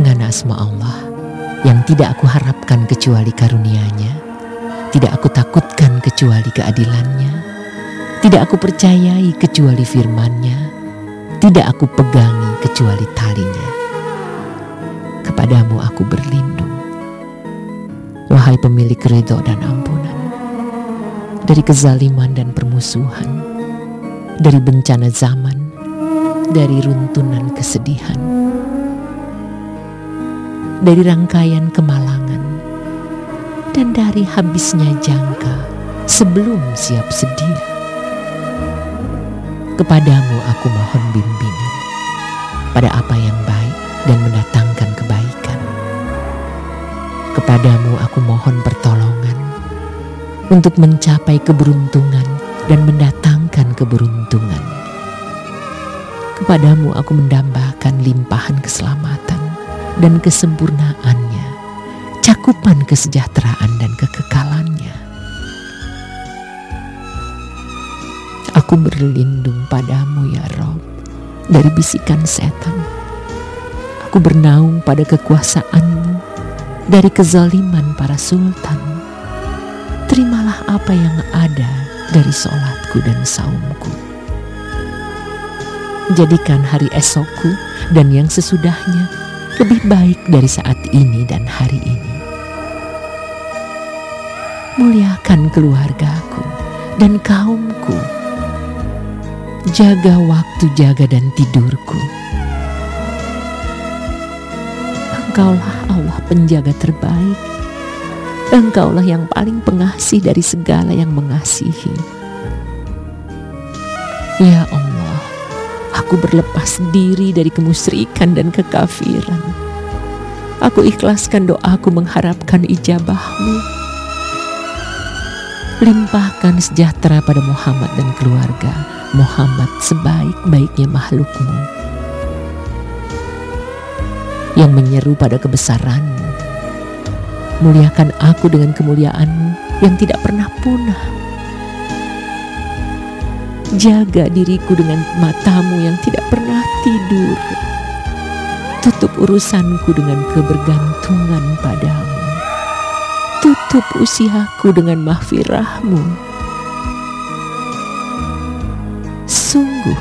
karena asma Allah yang tidak aku harapkan kecuali karunia-Nya, tidak aku takutkan kecuali keadilannya, tidak aku percayai kecuali firman-Nya, tidak aku pegangi kecuali talinya. Kepadamu aku berlindung, wahai pemilik ridho dan ampunan, dari kezaliman dan permusuhan, dari bencana zaman, dari runtunan kesedihan, dari rangkaian kemalangan, dan dari habisnya jangka sebelum siap sedia. Kepadamu aku mohon bimbingan pada apa yang baik dan mendatangkan kebaikan. Kepadamu aku mohon pertolongan untuk mencapai keberuntungan dan mendatangkan keberuntungan. Kepadamu aku mendambakan limpahan keselamatan dan kesempurnaannya, cakupan kesejahteraan dan kekekalannya. Aku berlindung padamu ya Rob dari bisikan setan. Aku bernaung pada kekuasaanmu dari kezaliman para sultan. Terimalah apa yang ada dari sholatku dan saumku. Jadikan hari esokku dan yang sesudahnya lebih baik dari saat ini dan hari ini. Muliakan keluargaku dan kaumku. Jaga waktu jaga dan tidurku. Engkaulah Allah penjaga terbaik. Engkaulah yang paling pengasih dari segala yang mengasihi. Ya Allah, aku berlepas diri dari kemusyrikan dan kekafiran. Aku ikhlaskan doaku mengharapkan ijabahmu. Limpahkan sejahtera pada Muhammad dan keluarga. Muhammad sebaik-baiknya makhlukmu. Yang menyeru pada kebesaranmu. Muliakan aku dengan kemuliaanmu yang tidak pernah punah. Jaga diriku dengan matamu yang tidak pernah tidur. Tutup urusanku dengan kebergantungan padamu. Tutup usiaku dengan mahfirahmu. Sungguh,